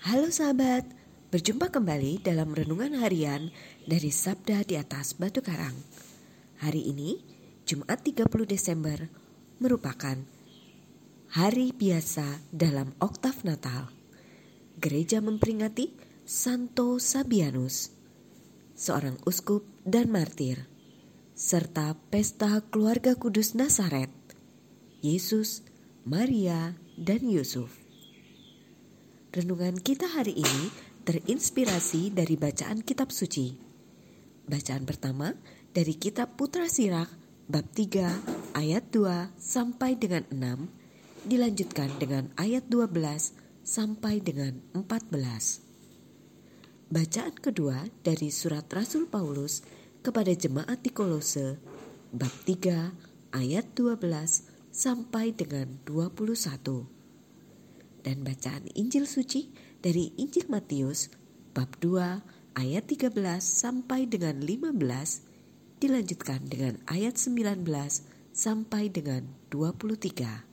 Halo sahabat, berjumpa kembali dalam renungan harian dari Sabda di atas Batu Karang. Hari ini, Jumat 30 Desember, merupakan hari biasa dalam oktav Natal. Gereja memperingati Santo Sabianus, seorang uskup dan martir, serta pesta keluarga kudus Nazaret, Yesus, Maria, dan Yusuf. Renungan kita hari ini terinspirasi dari bacaan kitab suci. Bacaan pertama dari kitab Putra Sirak bab 3 ayat 2 sampai dengan 6 dilanjutkan dengan ayat 12 sampai dengan 14. Bacaan kedua dari surat Rasul Paulus kepada jemaat di Kolose bab 3 ayat 12 sampai dengan 21 dan bacaan Injil suci dari Injil Matius bab 2 ayat 13 sampai dengan 15 dilanjutkan dengan ayat 19 sampai dengan 23.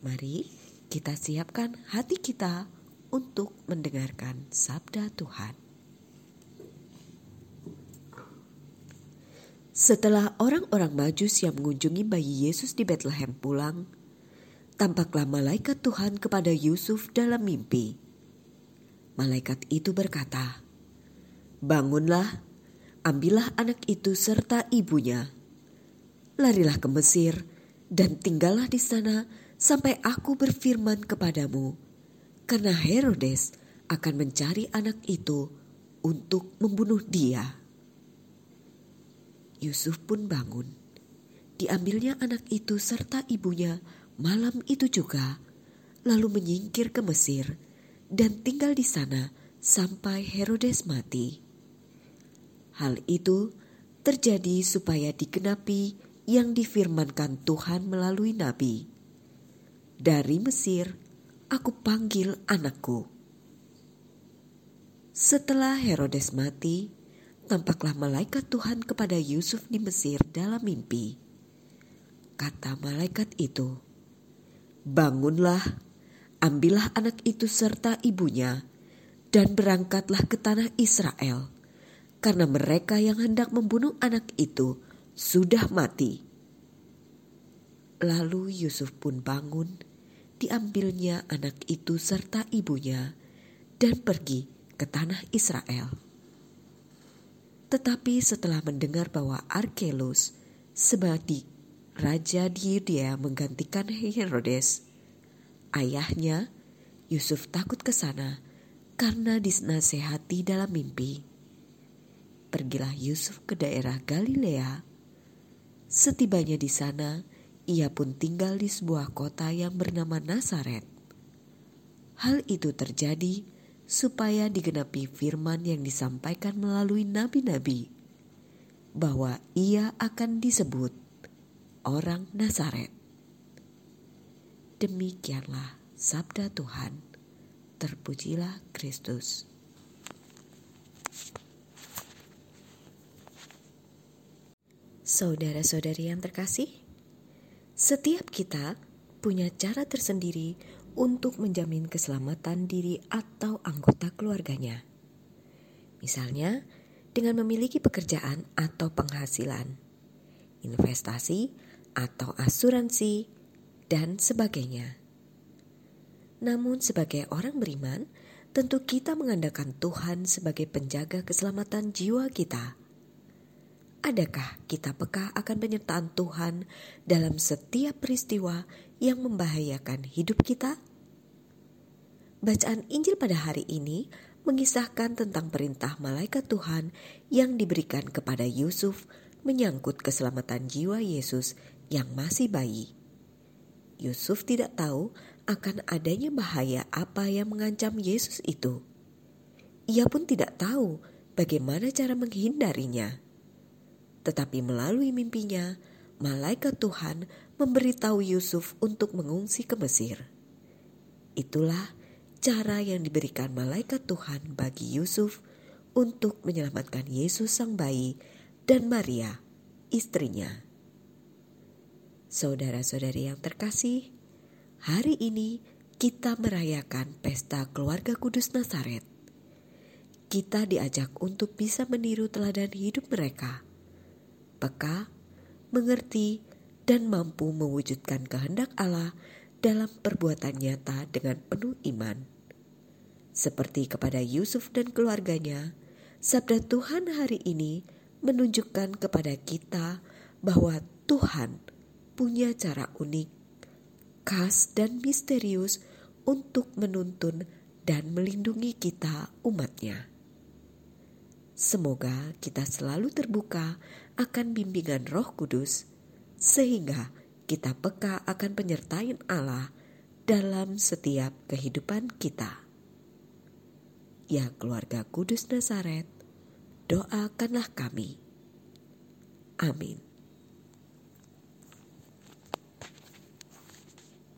Mari kita siapkan hati kita untuk mendengarkan sabda Tuhan. Setelah orang-orang Majus yang mengunjungi bayi Yesus di Bethlehem pulang, tampaklah malaikat Tuhan kepada Yusuf dalam mimpi. Malaikat itu berkata, "Bangunlah, ambillah anak itu serta ibunya, larilah ke Mesir, dan tinggallah di sana sampai aku berfirman kepadamu, karena Herodes akan mencari anak itu untuk membunuh dia." Yusuf pun bangun. Diambilnya anak itu serta ibunya malam itu juga, lalu menyingkir ke Mesir dan tinggal di sana sampai Herodes mati. Hal itu terjadi supaya digenapi yang difirmankan Tuhan melalui nabi. Dari Mesir, aku panggil anakku. Setelah Herodes mati, tampaklah malaikat Tuhan kepada Yusuf di Mesir dalam mimpi. Kata malaikat itu, Bangunlah, ambillah anak itu serta ibunya, dan berangkatlah ke tanah Israel, karena mereka yang hendak membunuh anak itu sudah mati. Lalu Yusuf pun bangun, diambilnya anak itu serta ibunya, dan pergi ke tanah Israel. Tetapi setelah mendengar bahwa Arkelus sebagai raja di Yudea menggantikan Herodes. Ayahnya, Yusuf takut ke sana karena dinasehati dalam mimpi. Pergilah Yusuf ke daerah Galilea. Setibanya di sana, ia pun tinggal di sebuah kota yang bernama Nazaret. Hal itu terjadi supaya digenapi firman yang disampaikan melalui nabi-nabi bahwa ia akan disebut orang Nazaret. Demikianlah sabda Tuhan. Terpujilah Kristus. Saudara-saudari yang terkasih, setiap kita punya cara tersendiri untuk menjamin keselamatan diri atau anggota keluarganya. Misalnya, dengan memiliki pekerjaan atau penghasilan, investasi, atau asuransi, dan sebagainya. Namun, sebagai orang beriman, tentu kita mengandalkan Tuhan sebagai penjaga keselamatan jiwa kita. Adakah kita peka akan penyertaan Tuhan dalam setiap peristiwa yang membahayakan hidup kita? Bacaan Injil pada hari ini mengisahkan tentang perintah malaikat Tuhan yang diberikan kepada Yusuf menyangkut keselamatan jiwa Yesus yang masih bayi. Yusuf tidak tahu akan adanya bahaya apa yang mengancam Yesus itu. Ia pun tidak tahu bagaimana cara menghindarinya. Tetapi melalui mimpinya, malaikat Tuhan memberitahu Yusuf untuk mengungsi ke Mesir. Itulah cara yang diberikan malaikat Tuhan bagi Yusuf untuk menyelamatkan Yesus sang bayi dan Maria, istrinya. Saudara-saudari yang terkasih, hari ini kita merayakan pesta keluarga kudus Nazaret, kita diajak untuk bisa meniru teladan hidup mereka, peka, mengerti, dan mampu mewujudkan kehendak Allah dalam perbuatan nyata dengan penuh iman. Seperti kepada Yusuf dan keluarganya, sabda Tuhan hari ini menunjukkan kepada kita bahwa Tuhan punya cara unik, khas, dan misterius untuk menuntun dan melindungi kita umatnya. Semoga kita selalu terbuka akan bimbingan roh kudus sehingga kita peka akan penyertaan Allah dalam setiap kehidupan kita. Ya keluarga kudus Nazaret, doakanlah kami. Amin.